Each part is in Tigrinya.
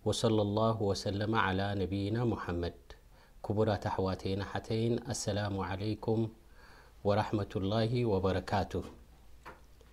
ارباميصى الهوسلم على نيا محم كبرت احواتين تين اسلام عليكم ورحمة الله وبركاته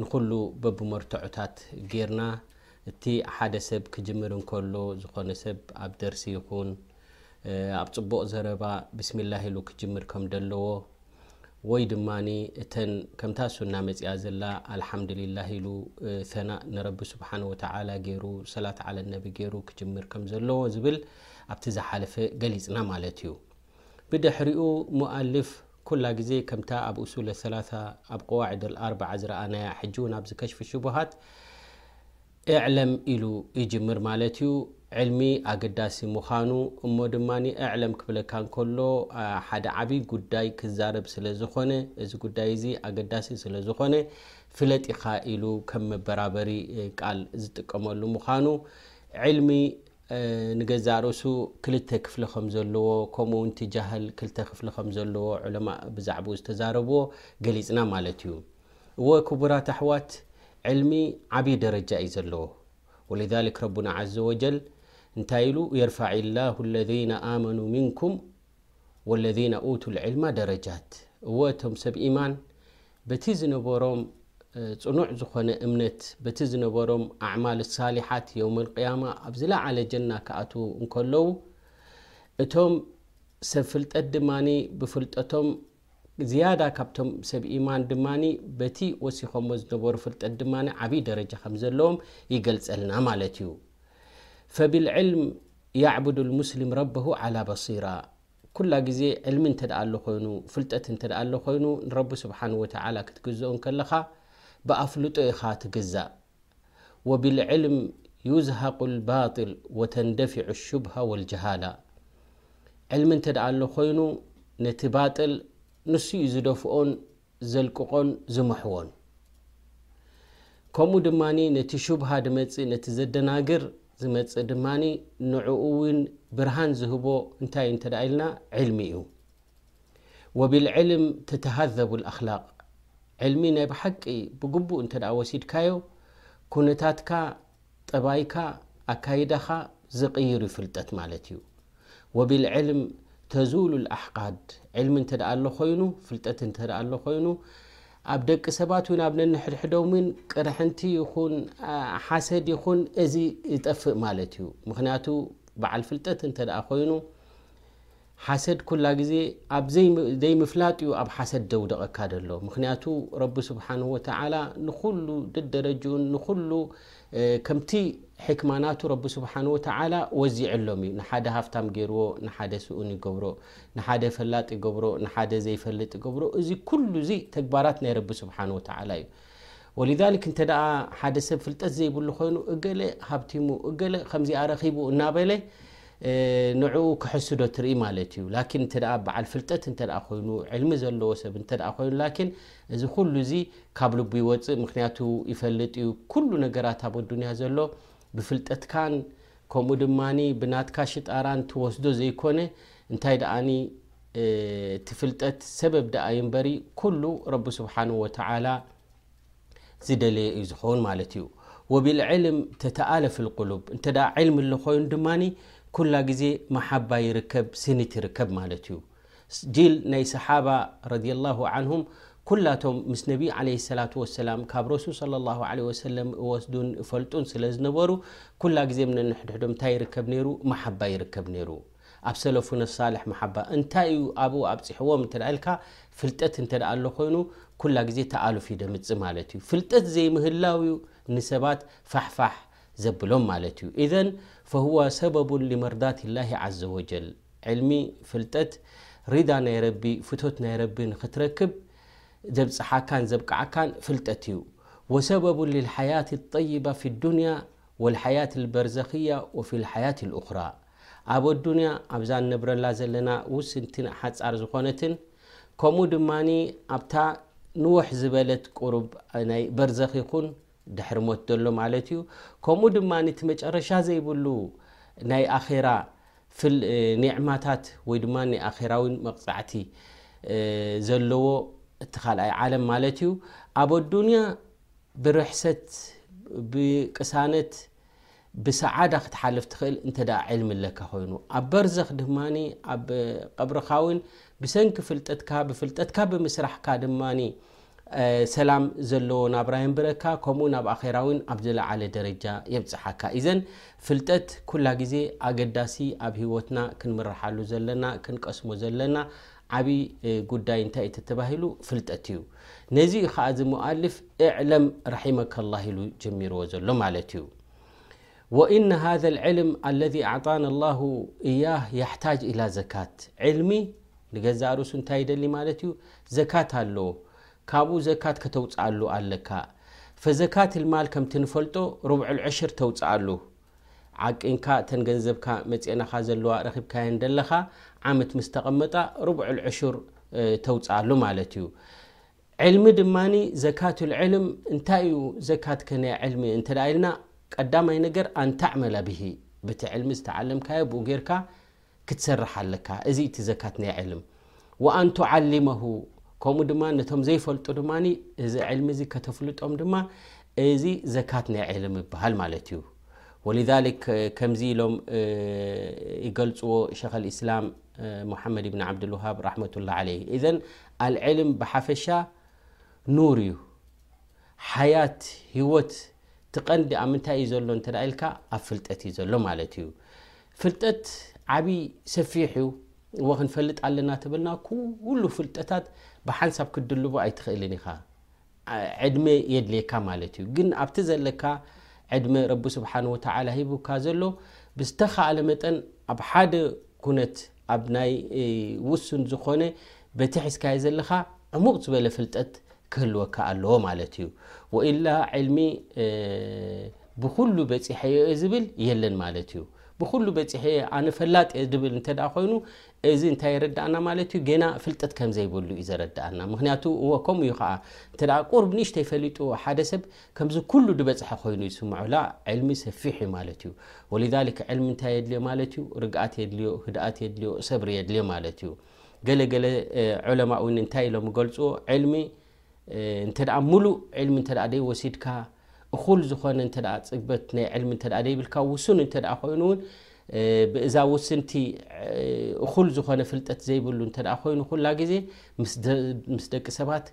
ንኹሉ በብመርትዖታት ጌርና እቲ ሓደ ሰብ ክጅምር እንከሎ ዝኾነ ሰብ ኣብ ደርሲ ይኹን ኣብ ፅቡቕ ዘረባ ብስሚላህ ኢሉ ክጅምር ከም ደለዎ ወይ ድማ እተን ከምታ ሱና መፅኣ ዘላ ኣልሓምድሊላህ ኢሉ ሰናእ ንረቢ ስብሓን ወተዓላ ገይሩ ሰላት ዓለ ነቢ ገይሩ ክጅምር ከም ዘለዎ ዝብል ኣብቲ ዝሓለፈ ገሊፅና ማለት እዩ ብድሕሪኡ ሙኣልፍ ኩላ ግዜ ከምታ ኣብ ኡሱለ ሰላሳ ኣብ ቀዋዒደል ኣርባዓ ዝረኣናያ ሕጂ ውን ኣብዚ ከሽፊ ሹቡሃት እዕለም ኢሉ ይጅምር ማለት እዩ ዕልሚ ኣገዳሲ ሙኻኑ እሞ ድማ እዕለም ክብለካ እንከሎ ሓደ ዓቢ ጉዳይ ክዛረብ ስለ ዝኾነ እዚ ጉዳይ እዚ ኣገዳሲ ስለ ዝኾነ ፍለጥ ኢኻ ኢሉ ከም መበራበሪ ቃል ዝጥቀመሉ ሙኻኑ ዕልሚ ንገዛእ ርእሱ ክልተ ክፍሊ ከም ዘለዎ ከምኡውን እቲ ጃህል ክልተ ክፍሊ ከም ዘለዎ ዑለማእ ብዛዕብኡ ዝተዛረብዎ ገሊጽና ማለት እዩ። እወ ክቡራት ኣሕዋት ዕልሚ ዓብዪ ደረጃ እዩ ዘለዎ። ወሊዛሊክ ረቡና ዓዘ ወጀል እንታይ ኢሉ የርፋዒ ላሁ ኣለዚነ ኣመኑ ሚንኩም ወለዚነ ኡቱል ዕልማ ደረጃት እወ እቶም ሰብ ኢማን በቲ ዝነበሮም ጽኑዕ ዝኾነ እምነት፣ በቲ ዝነበሮም ኣዕማል ሳሊሓት የውመል ቂያማ ኣብ ዝለዓለ ጀና ክኣትዉ እንከለዉ፣ እቶም ሰብ ፍልጠት ድማ ብፍልጠቶም ዝያዳ ካብቶም ሰብ ኢማን ድማ በቲ ወሲኾሞ ዝነበሩ ፍልጠት ድማ ዓብዪ ደረጃ ከም ዘለዎም ይገልጸልና ማለት እዩ። ፈቢልዕልም ያዕቡዱ ልሙስሊም ረበሁ ዓላ በሲራ ኩላ ግዜ ዕልሚ እንተ ኣሎ ኮይኑ ፍልጠት እንተ ኣሎ ኮይኑ ንረቢ ስብሓን ወተዓላ ክትግዝኦ ከለኻ ብኣፍልጦ ኢኻ ትግዛእ ወብልዕልም ዩዝሃቁ ልባጢል ወተንደፊዑ ሹብሃ ወልጀሃላ ዕልሚ እንተ ኣሎ ኮይኑ ነቲ ባጥል ንሱ እዩ ዝደፍኦን ዘልቅቆን ዝምሕዎን ከምኡ ድማ ነቲ ሹብሃ ድመጽእ ነቲ ዘደናግር ዝመጽእ ድማ ንዕኡ ውን ብርሃን ዝህቦ እንታይ እዩ እንተ ኢልና ዕልሚ እዩ ወብልዕልም ተተሃዘቡ ኣክላቅ ዕልሚ ናይ ብሓቂ ብግቡእ እንተ ወሲድካዮ ኩነታትካ ጠባይካ ኣካይዳኻ ዝቕይር እዩ ፍልጠት ማለት እዩ ወቢልዕልም ተዙሉ ልኣሕቃድ፣ ዕልሚ እንተ ኣሎ ኮይኑ፣ ፍልጠት እንተ ኣሎ ኮይኑ፣ ኣብ ደቂ ሰባት ውን ኣብ ነንሕድሕዶም ውን ቅርሕንቲ ይኹን ሓሰድ ይኹን እዚ ይጠፍእ ማለት እዩ። ምክንያቱ በዓል ፍልጠት እንተ ኮይኑ ሓሰድ ኩላ ግዜ ኣብ ዘይምፍላጥ እዩ ኣብ ሓሰድ ደውደቐካ ደሎ ምክንያቱ ረቢ ስብሓን ወተዓላ ንኩሉ ደደረጅኡን ንኩሉ ከምቲ ሕክማ ናቱ ረቢ ስብሓን ወተዓላ ወዚዐሎም እዩ ንሓደ ሃፍታም ገይርዎ ንሓደ ስኡን ይገብሮ ንሓደ ፈላጥ ይገብሮ ንሓደ ዘይፈልጥ ይገብሮ እዚ ኩሉ እዚ ተግባራት ናይ ረቢ ስብሓን ወተዓላ እዩ ወልዛሊክ እንተ ደኣ ሓደ ሰብ ፍልጠት ዘይብሉ ኮይኑ እገለ ሃብቲሙ እገለ ከምዚ ኣረኺቡ እናበለ ንዕኡ ክሕስዶ ትርኢ ማለት እዩ ላኪን እንተ በዓል ፍልጠት እንተ ኮይኑ ዕልሚ ዘለዎ ሰብ እንተ ኮይኑ ላኪን እዚ ኩሉ እዚ ካብ ልቡ ይወጽእ ምክንያቱ ይፈልጥ እዩ ኩሉ ነገራት ኣብ ኣዱንያ ዘሎ ብፍልጠትካን ከምኡ ድማ ብናትካ ሽጣራን ትወስዶ ዘይኮነ እንታይ ደኣ እቲ ፍልጠት ሰበብ ደኣ ዩ እምበሪ ኩሉ ረቢ ስብሓን ወተዓላ ዝደለየ እዩ ዝኸውን ማለት እዩ ወብልዕልም ተተኣለፍ ልቁሉብ እንተ ዕልሚ ኣለኮይኑ ድማ ኩላ ግዜ መሓባ ይርከብ ስኒት ይርከብ ማለት እዩ ጅል ናይ ሰሓባ ረድየላሁ ዓንሁም ኩላቶም ምስ ነቢይ ዓለይሂ ሰላቱ ወሰላም ካብ ረሱል ሰለላሁ ዓለይሂ ወሰለም እወስዱን እፈልጡን ስለ ዝነበሩ ኩላ ግዜ ብ ነንሕድሕዶም እንታይ ይርከብ ነይሩ መሓባ ይርከብ ነይሩ ኣብ ሰለፉነ ሷልሕ መሓባ እንታይ እዩ ኣብኡ ኣብጺሕዎም እንተ ኢልካ ፍልጠት እንተ ኣሎ ኮይኑ ኩላ ግዜ ተኣሉፍ ይደምጽ ማለት እዩ ፍልጠት ዘይምህላው እዩ ንሰባት ፋሕፋሕ ዘብሎም ማለት እዩ ኢዘን ፈሁዋ ሰበቡን ሊመርዳቲ ላሂ ዓዘወጀል ዕልሚ ፍልጠት ሪዳ ናይ ረቢ ፍቶት ናይ ረቢ ንኽትረክብ ዘብፅሓካን ዘብቅዓካን ፍልጠት እዩ ወሰበቡን ሊልሓያት ጠይባ ፊ ዱንያ ወልሓያት ልበርዘኽያ ወፊ ልሓያት ልኡኽራ ኣብ ኣዱንያ ኣብዛ ንነብረላ ዘለና ውስንቲ ሓፃር ዝኾነትን ከምኡ ድማ ኣብታ ንውሕ ዝበለት ቁሩብ ናይ በርዘኽ ይኹን ድሕሪ ሞት ዘሎ ማለት እዩ ከምኡ ድማ እቲ መጨረሻ ዘይብሉ ናይ ኣኼራ ኒዕማታት ወይ ድማ ኣኼራዊ መቕፃዕቲ ዘለዎ እቲ ካልኣይ ዓለም ማለት እዩ ኣብ ኣዱንያ ብርሕሰት ብቅሳነት ብሰዓዳ ክትሓልፍ ትኽእል እንተ ዕልሚ ኣለካ ኮይኑ ኣብ በርዘኽ ድማ ኣብ ቐብርኻውን ብሰንኪ ፍልጠትካ ብፍልጠትካ ብምስራሕካ ድማ ሰላም ዘለዎ ናብራ የንብረካ ከምኡ ናብ ኣራ ውን ኣብ ዝለዓለ ደረጃ የብፅሓካ ኢዘን ፍልጠት ኩላ ግዜ ኣገዳሲ ኣብ ሂወትና ክንምርሓሉ ዘለና ክንቀስሞ ዘለና ዓቢ ጉዳይ እንታይ እዩ ተተባሂሉ ፍልጠት እዩ። ነዚ እዩ ከኣ እዚ ሙኣልፍ እዕለም ረሒመከ ላህ ኢሉ ጀሚርዎ ዘሎ ማለት እዩ። ወኢነ ሃዘ ልዕልም ኣለዚ ኣዕጣና ላሁ እያህ የሕታጅ ኢላ ዘካት ዕልሚ ንገዛእ ርእሱ እንታይ ይደሊ ማለት እዩ ዘካት ኣለዎ ካብኡ ዘካት ከተውፅኣሉ ኣለካ ፈዘካት ልማል ከምቲ ንፈልጦ ሩብዕል ዕሽር ተውፅኣሉ ዓቂንካ እተን ገንዘብካ መጼናኻ ዘለዋ ረኺብካየን ደለኻ ዓመት ምስ ተቐመጣ ርብዑል ዕሹር ተውጽኣሉ ማለት እዩ። ዕልሚ ድማ ዘካቱል ዕልም እንታይ እዩ ዘካት ከ ናይ ዕልሚ እንተ ኢልና ቀዳማይ ነገር ኣንተዕመላ ብሂ በቲ ዕልሚ ዝተዓለምካዮ ብኡ ጌርካ ክትሰርሕ ኣለካ እዚ እቲ ዘካት ናይ ዕልም ወኣን ቱዓሊመሁ ከምኡ ድማ ነቶም ዘይፈልጡ ድማ እዚ ዕልሚ እዚ ከተፍልጦም ድማ እዚ ዘካት ናይ ዕልም ይበሃል ማለት እዩ ወልዛሊክ ከምዚ ኢሎም ይገልፅዎ ሸክ ልእስላም ሙሓመድ ብኒ ዓብድልውሃብ ራሕመቱላ ዓለይ እዘን ኣልዕልም ብሓፈሻ ኑር እዩ ሓያት ህወት ትቀንዲ ኣብ ምንታይ እዩ ዘሎ እንተ ኢልካ ኣብ ፍልጠት እዩ ዘሎ ማለት እዩ ፍልጠት ዓቢ ሰፊሕ እዩ እወ ክንፈልጥ ኣለና ተበልና ኩሉ ፍልጠታት ብሓንሳብ ክትድልቦ ኣይትኽእልን ኢኻ ዕድመ የድልየካ ማለት እዩ ግን ኣብቲ ዘለካ ዕድመ ረቢ ስብሓን ወተዓላ ሂቡካ ዘሎ ብዝተኻእለ መጠን ኣብ ሓደ ኩነት ኣብ ናይ ውሱን ዝኾነ በቲ ሒዝካዮ ዘለኻ ዕሙቕ ዝበለ ፍልጠት ክህልወካ ኣለዎ ማለት እዩ ወኢላ ዕልሚ ብኩሉ በፂሐዮ እየ ዝብል የለን ማለት እዩ ብኩሉ በፂሐ እየ ኣነ ፈላጥ እየ ዝብል እንተ ኮይኑ እዚ እንታይ የረዳእና ማለት እዩ ገና ፍልጠት ከምዘይብሉ እዩ ዘረዳእና ምክንያቱ እዎ ከምኡ እዩ ከዓ እንተ ቁርብ ንእሽተይ ፈሊጡ ሓደ ሰብ ከምዚ ኩሉ ድበጽሐ ኮይኑ ይስምዖ ላ ዕልሚ ሰፊሕ እዩ ማለት እዩ ወሊዛሊክ ዕልሚ እንታይ የድልዮ ማለት እዩ ርግኣት የድልዮ ህድኣት የድልዮ ሰብሪ የድልዮ ማለት እዩ ገለ ገለ ዑለማ እውን እንታይ ኢሎም ይገልጽዎ ዕልሚ እንተ ሙሉእ ዕልሚ እንተ ደይወሲድካ እኹል ዝኾነ እተ ፅግበት ናይ ዕልሚ እተ ደይብልካ ውሱን እንተ ኮይኑ እውን ብእዛ ውስንቲ እኹል ዝኾነ ፍልጠት ዘይብሉ እተ ኮይኑ ኩላ ግዜ ምስ ደቂ ሰባት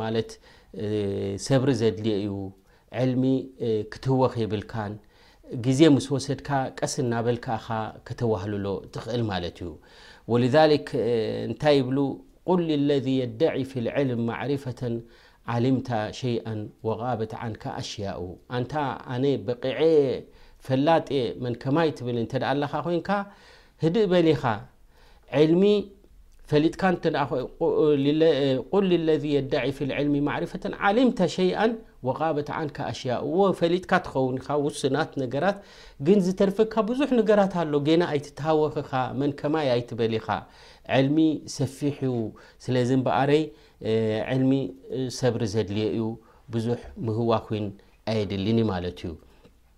ማለት ሰብሪ ዘድልዮ እዩ ዕልሚ ክትህወኽ የብልካን ግዜ ምስ ወሰድካ ቀስ እናበልካ እኻ ከተዋህልሎ ትኽእል ማለት እዩ ወልዛሊክ እንታይ ይብሉ ቁል ለذ የደዒ ፊ ልዕልም ማዕሪፈተን ዓሊምታ ሸይአ ወቓበት ዓንካ ኣሽያኡ ኣንታ ኣነ በቂዐ ፈላጥ እየ መን ከማይ ትብል እንተ ኣለኻ ኮይንካ ህድእ በል ኢኻ ዕልሚ ፈሊጥካ እንተ ቁል ሊለዚ የዳዒ ፊ ልዕልሚ ማዕሪፈተን ዓሊምተ ሸይኣን ወቃበት ዓንከ ኣሽያኡ እወ ፈሊጥካ ትኸውን ኢኻ ውስናት ነገራት ግን ዝተርፈካ ብዙሕ ነገራት ኣሎ ጌና ኣይትተሃወኽኻ መን ከማይ ኣይትበል ኢኻ ዕልሚ ሰፊሕ እዩ ስለዚ እምበኣረይ ዕልሚ ሰብሪ ዘድልዮ እዩ ብዙሕ ምህዋኺን ኣየድልን ማለት እዩ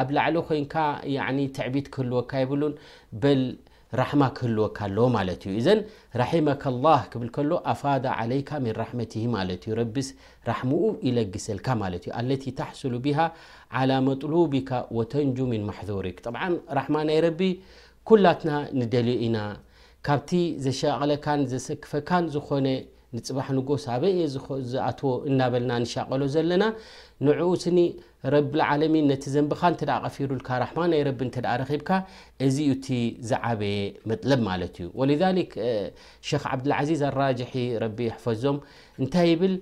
ኣብ ላዕሊ ኮይንካ ያኒ ትዕቢት ክህልወካ የብሉን በል ራሕማ ክህልወካ ኣለዎ ማለት እዩ እዘን ራሒመካ ላህ ክብል ከሎ ኣፋዳ ዓለይካ ምን ራሕመትሂ ማለት እዩ ረቢስ ራሕምኡ ይለግሰልካ ማለት እዩ ኣለቲ ታሕሱሉ ቢሃ ዓላ መጥሉቢካ ወተንጁ ምን ማሕዙሪክ ጠብዓን ራሕማ ናይ ረቢ ኩላትና ንደልዮ ኢና ካብቲ ዘሻቕለካን ዘሰክፈካን ዝኾነ ንፅባሕ ንጎስ ኣበይ እየ ዝኣትዎ እናበልና ንሻቐሎ ዘለና ንዕኡ ስኒ ረብልዓለሚን ነቲ ዘንብኻ እንተ ቀፊሩልካ ራሕማ ናይ ረቢ እንተ ረኺብካ እዚ እዩ እቲ ዝዓበየ መጥለብ ማለት እዩ ወልዛሊክ ሸኽ ዓብድልዓዚዝ ኣራጅሒ ረቢ ይሕፈዞም እንታይ ይብል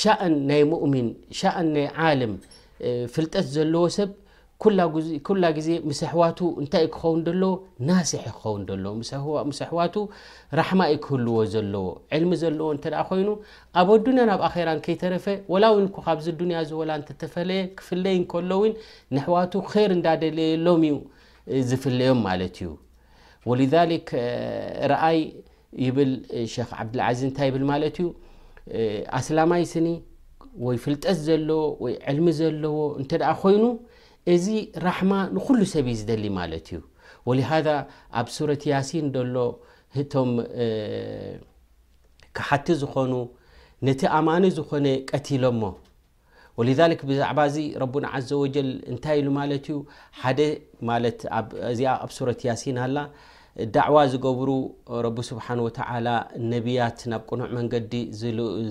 ሻእን ናይ ሙእሚን ሻእን ናይ ዓልም ፍልጠት ዘለዎ ሰብ ኩላ ግዜ ምስ ኣሕዋቱ እንታይ እዩ ክኸውን ደለዎ ናስሒ ክኸውን ደለዎ ምስ ኣሕዋቱ ራሕማ እዩ ክህልዎ ዘለዎ ዕልሚ ዘለዎ እንተ ኮይኑ ኣብ ኣዱንያን ኣብ ኣኼራን ከይተረፈ ወላ ውን እኮ ካብዚ ኣዱንያ እዚ ወላ እንተተፈለየ ክፍለይ እንከሎ ውን ነሕዋቱ ኼር እንዳደለየሎም እዩ ዝፍለዮም ማለት እዩ ወሊዛሊክ ረኣይ ይብል ሸኽ ዓብድልዓዚዝ እንታይ ይብል ማለት እዩ ኣስላማይ ስኒ ወይ ፍልጠት ዘለዎ ወይ ዕልሚ ዘለዎ እንተ ደኣ ኮይኑ እዚ ራሕማ ንዅሉ ሰብ እዩ ዝደሊ ማለት እዩ ወሊሃዛ ኣብ ሱረት ያሲን ደሎ ህቶም ከሓድቲ ዝኾኑ ነቲ ኣማኒ ዝኾነ ቀቲሎሞ ወልዛሊክ ብዛዕባ እዚ ረቡና ዘ ወጀል እንታይ ኢሉ ማለት እዩ ሓደ ማለት እዚኣ ኣብ ሱረት ያሲን ኣላ ዳዕዋ ዝገብሩ ረቢ ስብሓን ወተዓላ ነብያት ናብ ቅኑዕ መንገዲ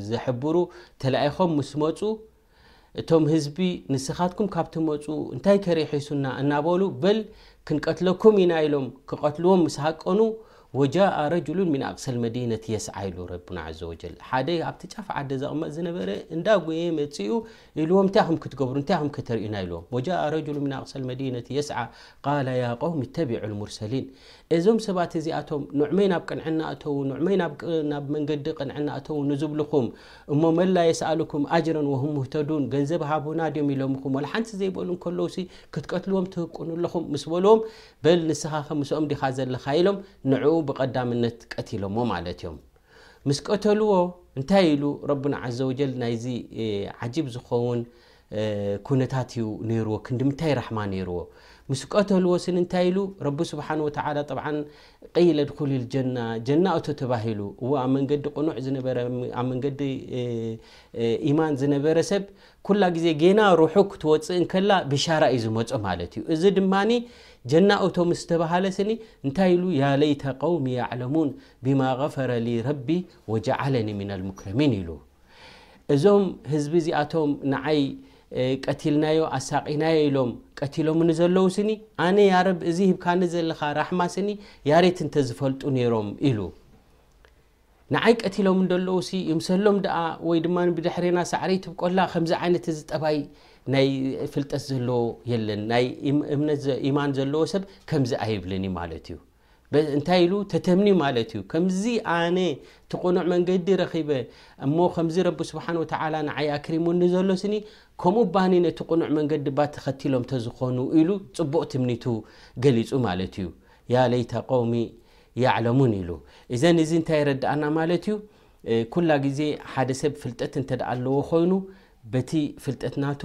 ዝሕብሩ ተላኢኾም ምስ መፁ እቶም ህዝቢ ንስኻትኩም ካብ ትመፁ እንታይከ ሪሒሱና እናበሉ በል ክንቀትለኩም ኢና ኢሎም ክቐትልዎም ምስ ሃቀኑ ወጃኣ ረጅሉን ሚን ኣቅሰል መዲነት የስዓ ኢሉ ረቡና ኣዘ ወጀል ሓደ ኣብቲ ጫፍ ዓደ ዘቕመጥ ዝነበረ እንዳ ጎየ መፅኡ ኢልዎም እንታይ ኹም ክትገብሩ እንታይ ኹም ከተርእዩና ኢልዎም ወጃኣ ረጅሉ ሚን ኣቅሰል መዲነት የስዓ ቃላ ያ ቀውም ይተቢዑ ልሙርሰሊን እዞም ሰባት እዚኣቶም ንዕመይ ናብ ቅንዕና እተዉ ንዕመይ ናብ መንገዲ ቅንዕና እተዉ ንዝብልኹም እሞ መላ የስኣሉኩም ኣጅረን ወሁም ሙህተዱን ገንዘብ ሃቡና ድዮም ኢሎምኹም ዋላ ሓንቲ ዘይበሉ እንከለውሲ ክትቀትልዎም ትህቁኑ ኣለኹም ምስ በልዎም በል ንስኻ ከ ምስኦም ዲኻ ዘለኻ ኢሎም ንዕኡ ብቐዳምነት ቀቲሎሞ ማለት እዮም ምስ ቀተልዎ እንታይ ኢሉ ረቡና ዓዘ ወጀል ናይዚ ዓጂብ ዝኸውን ኩነታት እዩ ነይርዎ ክንዲምታይ ራሕማ ነይርዎ ምስ ቀተልዎስን እንታይ ኢሉ ረቢ ስብሓን ወተላ ጠብዓን ቀይለ ድኩልል ጀና ጀና እቶ ተባሂሉ እዎ ኣብ መንገዲ ቅኑዕ ዝነበረ ኣብ መንገዲ ኢማን ዝነበረ ሰብ ኩላ ግዜ ጌና ሩሑ ክትወፅእ እንከላ ብሻራ እዩ ዝመፆ ማለት እዩ እዚ ድማ ጀና እቶ ምስ ተባሃለ ስኒ እንታይ ኢሉ ያ ለይተ ቀውሚ ያዕለሙን ብማ غፈረ ሊ ረቢ ወጀዓለኒ ምና ልሙክረሚን ኢሉ እዞም ህዝቢ እዚኣቶም ንዓይ ቀቲልናዮ ኣሳቒናዮ ኢሎም ቀቲሎም ንዘለዉ ስኒ ኣነ ያረብ እዚ ሂብካኒ ዘለኻ ራሕማ ስኒ ያሬት እንተ ዝፈልጡ ነይሮም ኢሉ ንዓይ ቀቲሎም እንደለዉ ሲ ይምሰሎም ደኣ ወይ ድማ ብድሕሬና ሳዕሪ ትብቆላ ከምዚ ዓይነት እዚ ጠባይ ናይ ፍልጠት ዘለዎ የለን ናይ እምነት ኢማን ዘለዎ ሰብ ከምዚ ኣይብልን እዩ ማለት እዩ እንታይ ኢሉ ተተምኒ ማለት እዩ ከምዚ ኣነ እቲ ቕኑዕ መንገዲ ረኺበ እሞ ከምዚ ረቢ ስብሓን ወተዓላ ንዓይ ኣክሪሙኒ ዘሎ ስኒ ከምኡ ባኒ ነቲ ቕኑዕ መንገዲ ባ ተኸቲሎም ተዝኾኑ ኢሉ ፅቡቕ ትምኒቱ ገሊፁ ማለት እዩ ያ ለይተ ቀውሚ ያዕለሙን ኢሉ እዘን እዚ እንታይ የረድኣና ማለት እዩ ኩላ ግዜ ሓደ ሰብ ፍልጠት እንተ ኣለዎ ኮይኑ በቲ ፍልጠት ናቱ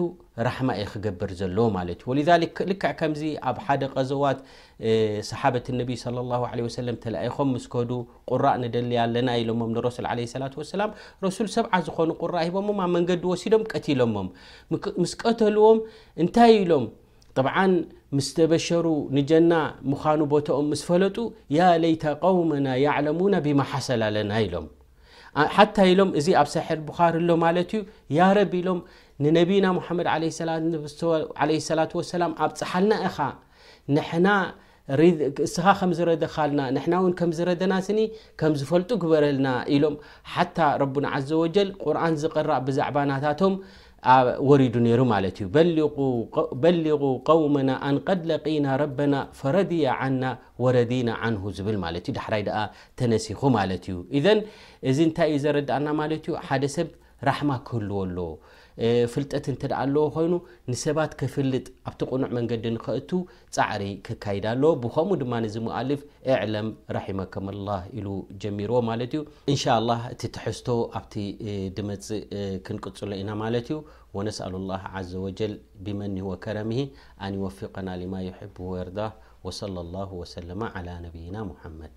ራሕማ እዩ ክገብር ዘለዎ ማለት እዩ ወሊዛሊክ ልክዕ ከምዚ ኣብ ሓደ ቀዘዋት ሰሓበት ነቢ صለ ላሁ ለ ወሰለም ተላኢኾም ምስ ከዱ ቁራእ ንደሊ ኣለና ኢሎሞም ንረሱል ዓለ ሰላት ወሰላም ረሱል ሰብዓ ዝኾኑ ቁራእ ሂቦሞም ኣብ መንገዲ ወሲዶም ቀቲሎሞም ምስ ቀተልዎም እንታይ ኢሎም ጠብዓን ምስ ተበሸሩ ንጀና ምዃኑ ቦትኦም ምስ ፈለጡ ያ ለይተ ቀውመና ያዕለሙና ቢማ ሓሰላ ለና ኢሎም ሓታ ኢሎም እዚ ኣብ ሰሒል ቡኻሪ ኣሎ ማለት እዩ ያ ረቢ ኢሎም ንነቢና ሙሓመድ ዓለ ሰላት ወሰላም ኣብፀሓልና ኢኻ ንሕና እስኻ ከምዝረደኻልና ንሕና ውን ከምዝረደና ስኒ ከምዝፈልጡ ግበረልና ኢሎም ሓታ ረቡና ዓዘ ወጀል ቁርን ዝቕራእ ብዛዕባ ናታቶም ወሪዱ ነይሩ ማለት እዩ በሊغ قውመና ኣንቀድ ለቂና ረበና ፈረድያ ዓና ወረዲና ዓንሁ ዝብል ማለት እዩ ዳሕራይ ድኣ ተነሲኹ ማለት እዩ እዘን እዚ እንታይ እዩ ዘረድኣና ማለት እዩ ሓደ ሰብ ራሕማ ክህልዎ ኣለዎ። ፍልጠት እንተ ኣለዎ ኮይኑ ንሰባት ከፍልጥ ኣብቲ ቅኑዕ መንገዲ ንኸእቱ ጻዕሪ ክካይድ ኣለዎ። ብኸምኡ ድማ እዚ ሙኣልፍ እዕለም ራሒመከመላህ ኢሉ ጀሚርዎ ማለት እዩ። እንሻላህ እቲ ትሕዝቶ ኣብቲ ድመጽእ ክንቅጽሎ ኢና ማለት እዩ። ወነስኣሉላህ ዓዘወጀል ቢመኒሂ ወከረሚሂ ኣን ይወፊቀና ሊማ ዩሒቡ ወየርዳህ ወሰለላሁ ወሰለመ ዓላ ነቢይና ሙሓመድ።